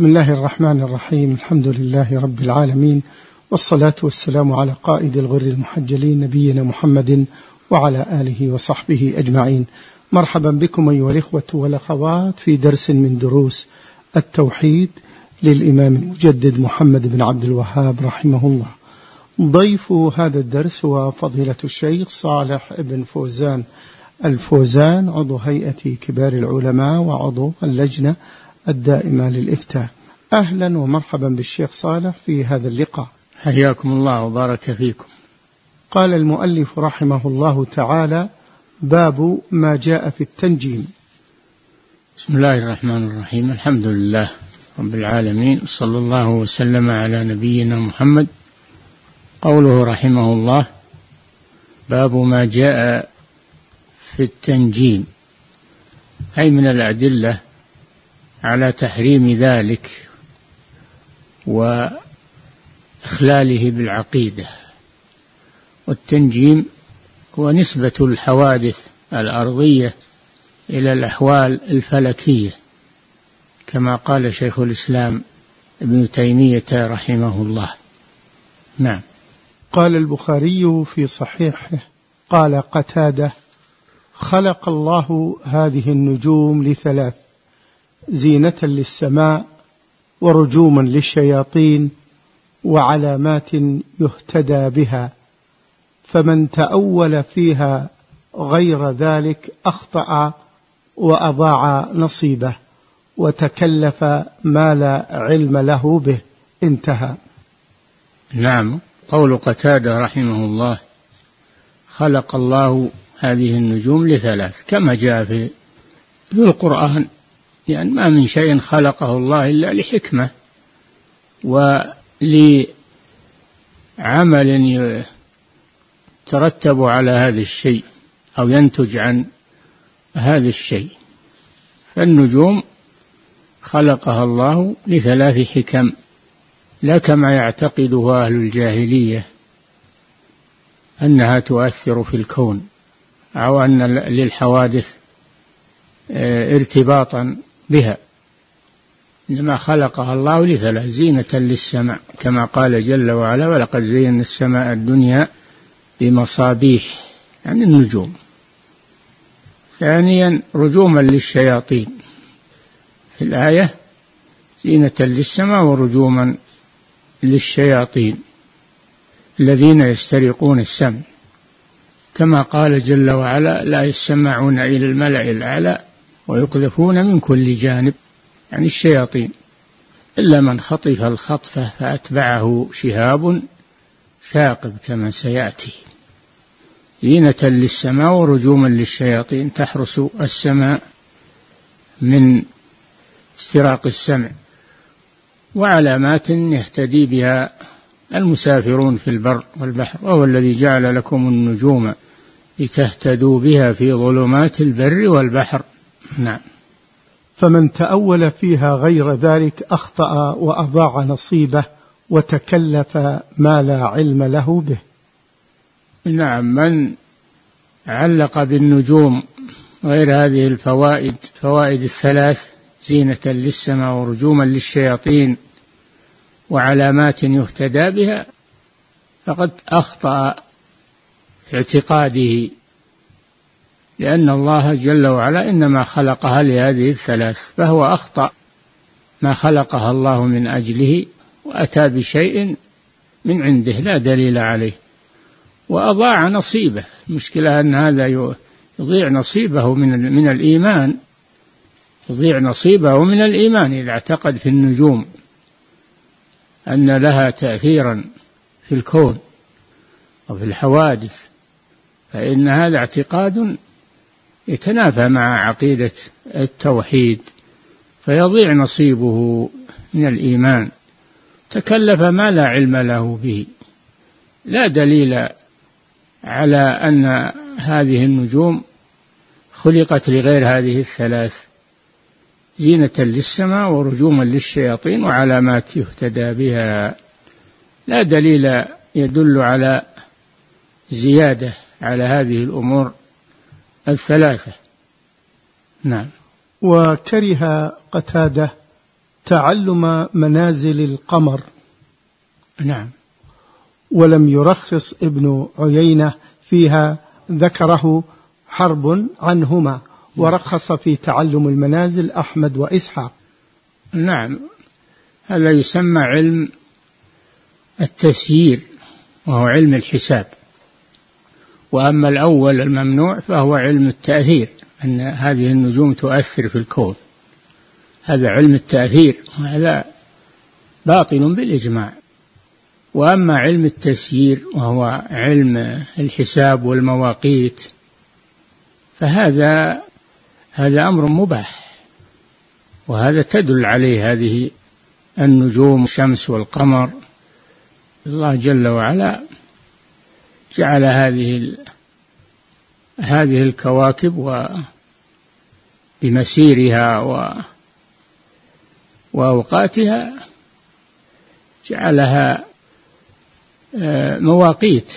بسم الله الرحمن الرحيم. الحمد لله رب العالمين. والصلاة والسلام على قائد الغر المحجلين نبينا محمد وعلى آله وصحبه أجمعين. مرحبا بكم أيها الإخوة والأخوات في درس من دروس التوحيد للإمام المجدد محمد بن عبد الوهاب رحمه الله. ضيف هذا الدرس هو فضيلة الشيخ صالح بن فوزان. الفوزان عضو هيئة كبار العلماء وعضو اللجنة الدائمة للإفتاء. أهلا ومرحبا بالشيخ صالح في هذا اللقاء. حياكم الله وبارك فيكم. قال المؤلف رحمه الله تعالى باب ما جاء في التنجيم. بسم الله الرحمن الرحيم. الحمد لله رب العالمين صلى الله وسلم على نبينا محمد. قوله رحمه الله باب ما جاء في التنجيم. أي من الأدلة على تحريم ذلك وإخلاله بالعقيدة. والتنجيم هو نسبة الحوادث الأرضية إلى الأحوال الفلكية كما قال شيخ الإسلام ابن تيمية رحمه الله. نعم. قال البخاري في صحيحه قال قتادة خلق الله هذه النجوم لثلاث زينة للسماء ورجوما للشياطين وعلامات يهتدى بها فمن تأول فيها غير ذلك أخطأ وأضاع نصيبه وتكلف ما لا علم له به. انتهى. نعم. قول قتادة رحمه الله خلق الله هذه النجوم لثلاث كما جاء في القرآن. يعني ما من شيء خلقه الله إلا لحكمة ولعمل يترتب على هذا الشيء أو ينتج عن هذا الشيء. فالنجوم خلقها الله لثلاث حكم لا كما يعتقدها أهل الجاهلية أنها تؤثر في الكون أو أن للحوادث آه، ارتباطا بها. إنما خلقها الله لثلاث زينة للسماء كما قال جل وعلا ولقد زينا السماء الدنيا بمصابيح يعني النجوم. ثانيا رجوما للشياطين. في الآية زينة للسماء ورجوما للشياطين الذين يسترقون السمع كما قال جل وعلا لا يسمعون إلى الملأ الأعلى ويقذفون من كل جانب يعني الشياطين. إلا من خطف الخطفة فأتبعه شهاب ثاقب كما سيأتي. زينة للسماء ورجوما للشياطين تحرس السماء من استراق السمع. وعلامات يهتدي بها المسافرون في البر والبحر وهو الذي جعل لكم النجوم لتهتدوا بها في ظلمات البر والبحر. نعم. فمن تأول فيها غير ذلك أخطأ وأضاع نصيبه وتكلف ما لا علم له به. نعم من علق بالنجوم غير هذه الفوائد فوائد الثلاث زينة للسماء ورجوما للشياطين وعلامات يهتدى بها فقد أخطأ في اعتقاده. لأن الله جل وعلا إنما خلقها لهذه الثلاث فهو أخطأ ما خلقها الله من أجله وأتى بشيء من عنده لا دليل عليه وأضاع نصيبه. المشكلة أن هذا يضيع نصيبه من من الإيمان. يضيع نصيبه من الإيمان إذا اعتقد في النجوم أن لها تأثيرا في الكون وفي الحوادث فإن هذا اعتقاد يتنافى مع عقيدة التوحيد فيضيع نصيبه من الإيمان. تكلف ما لا علم له به. لا دليل على أن هذه النجوم خلقت لغير هذه الثلاث زينة للسماء ورجوما للشياطين وعلامات يهتدى بها. لا دليل يدل على زيادة على هذه الأمور. الثلاثة. نعم. وكره قتادة تعلم منازل القمر. نعم. ولم يرخص ابن عيينة فيها ذكره حرب عنهما ورخص في تعلم المنازل أحمد وإسحاق. نعم. هذا يسمى علم التسيير وهو علم الحساب. وأما الأول الممنوع فهو علم التأثير أن هذه النجوم تؤثر في الكون. هذا علم التأثير وهذا باطل بالإجماع. وأما علم التسيير وهو علم الحساب والمواقيت فهذا هذا أمر مباح. وهذا تدل عليه هذه النجوم الشمس والقمر. الله جل وعلا جعل هذه هذه الكواكب و بمسيرها و وأوقاتها جعلها آه، مواقيت.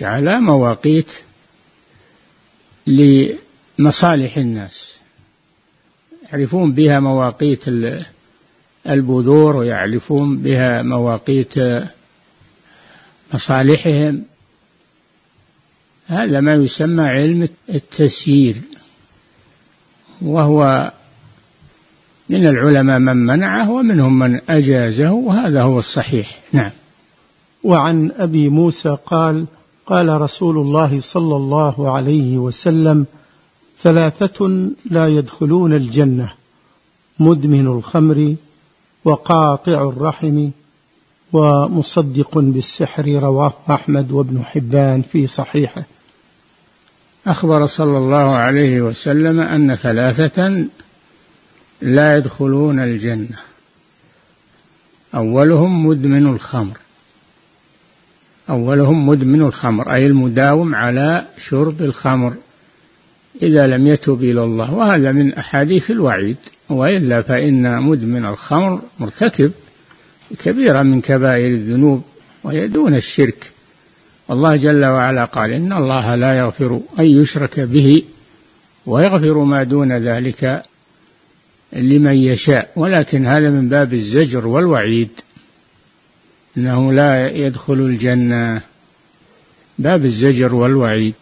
جعلها مواقيت لمصالح الناس. يعرفون بها مواقيت البذور ويعرفون بها مواقيت مصالحهم. هذا ما يسمى علم التسيير وهو من العلماء من منعه ومنهم من أجازه وهذا هو الصحيح. نعم. وعن أبي موسى قال قال رسول الله صلى الله عليه وسلم ثلاثة لا يدخلون الجنة مدمن الخمر وقاطع الرحم ومصدق بالسحر رواه أحمد وابن حبان في صحيحه. أخبر صلى الله عليه وسلم أن ثلاثة لا يدخلون الجنة. أولهم مدمن الخمر. أولهم مدمن الخمر أي المداوم على شرب الخمر. إذا لم يتب إلى الله وهذا من أحاديث الوعيد وإلا فإن مدمن الخمر مرتكب. كبيرة من كبائر الذنوب وهي دون الشرك. الله جل وعلا قال إن الله لا يغفر أن يشرك به ويغفر ما دون ذلك لمن يشاء. ولكن هذا من باب الزجر والوعيد. إنه لا يدخل الجنة. باب الزجر والوعيد.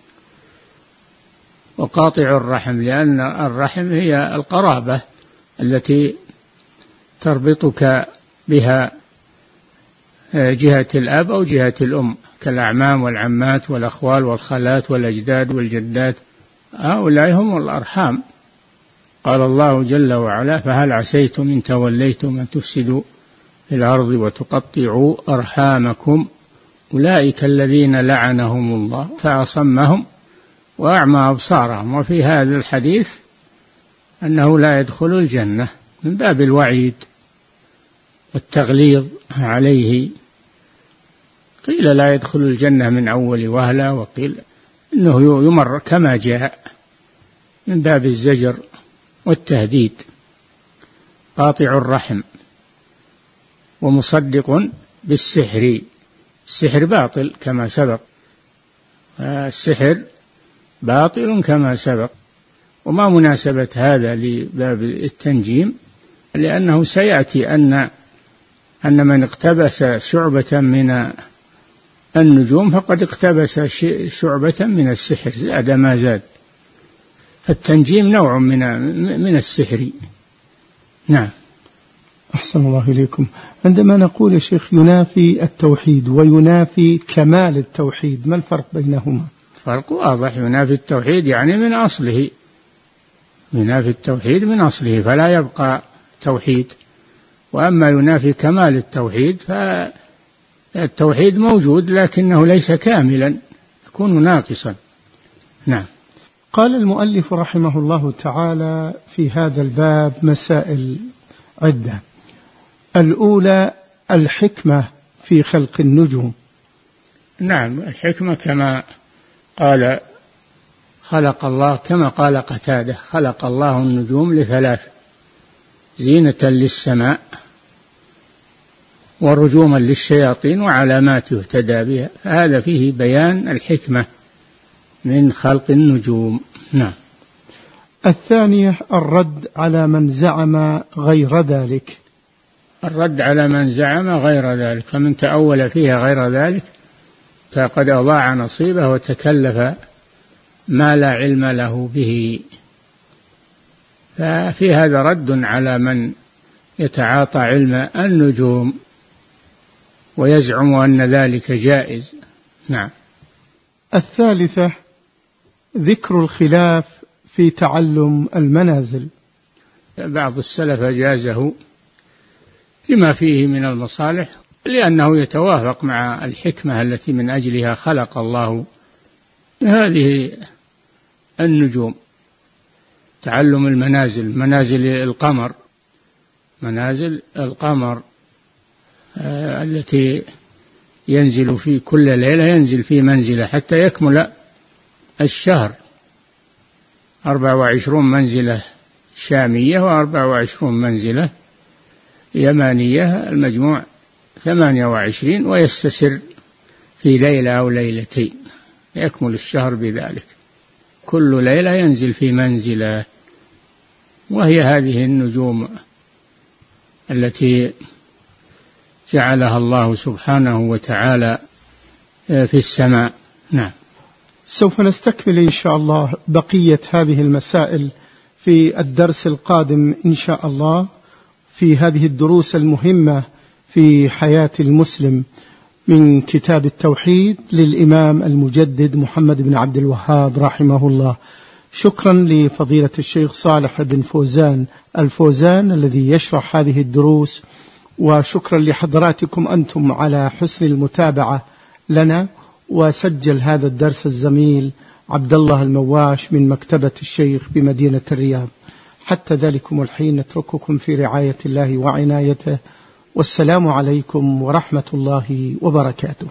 وقاطع الرحم لأن الرحم هي القرابة التي تربطك بها جهة الأب أو جهة الأم كالأعمام والعمات والأخوال والخالات والأجداد والجدات. هؤلاء هم الأرحام. قال الله جل وعلا فهل عسيتم إن توليتم أن تفسدوا في الأرض وتقطعوا أرحامكم؟ أولئك الذين لعنهم الله فأصمهم وأعمى أبصارهم. وفي هذا الحديث أنه لا يدخل الجنة من باب الوعيد. والتغليظ عليه. قيل لا يدخل الجنة من أول وهلة وقيل إنه يمر كما جاء من باب الزجر والتهديد. قاطع الرحم ومصدق بالسحر. السحر باطل كما سبق. السحر باطل كما سبق. وما مناسبة هذا لباب التنجيم؟ لأنه سيأتي أن أن من اقتبس شعبة من النجوم فقد اقتبس شعبة من السحر زاد ما زاد. فالتنجيم نوع من من السحر. نعم. أحسن الله إليكم. عندما نقول يا شيخ ينافي التوحيد وينافي كمال التوحيد ما الفرق بينهما؟ فرق واضح. ينافي التوحيد يعني من أصله. ينافي التوحيد من أصله فلا يبقى توحيد. وأما ينافي كمال التوحيد فالتوحيد موجود لكنه ليس كاملا يكون ناقصا. نعم. قال المؤلف رحمه الله تعالى في هذا الباب مسائل عدة. الأولى الحكمة في خلق النجوم. نعم الحكمة كما قال خلق الله كما قال قتادة خلق الله النجوم لثلاث زينة للسماء ورجوما للشياطين وعلامات يهتدى بها. فهذا فيه بيان الحكمة من خلق النجوم. نعم. الثانية الرد على من زعم غير ذلك. الرد على من زعم غير ذلك. فمن تأول فيها غير ذلك فقد أضاع نصيبه وتكلف ما لا علم له به. ففي هذا رد على من يتعاطى علم النجوم. ويزعم أن ذلك جائز. نعم. الثالثة ذكر الخلاف في تعلم المنازل. بعض السلف أجازه لما فيه من المصالح لأنه يتوافق مع الحكمة التي من أجلها خلق الله هذه النجوم. تعلم المنازل منازل القمر. منازل القمر. التي ينزل في كل ليلة ينزل في منزلة حتى يكمل الشهر. أربع وعشرون منزلة شامية وأربع وعشرون منزلة يمانية المجموع ثمانية وعشرين ويستسر في ليلة أو ليلتين. يكمل الشهر بذلك. كل ليلة ينزل في منزلة. وهي هذه النجوم التي جعلها الله سبحانه وتعالى في السماء. نعم. سوف نستكمل إن شاء الله بقية هذه المسائل في الدرس القادم إن شاء الله في هذه الدروس المهمة في حياة المسلم من كتاب التوحيد للإمام المجدد محمد بن عبد الوهاب رحمه الله. شكرا لفضيلة الشيخ صالح بن فوزان الفوزان الذي يشرح هذه الدروس. وشكرا لحضراتكم أنتم على حسن المتابعة لنا وسجل هذا الدرس الزميل عبد الله المواش من مكتبة الشيخ بمدينة الرياض. حتى ذلكم الحين نترككم في رعاية الله وعنايته. والسلام عليكم ورحمة الله وبركاته.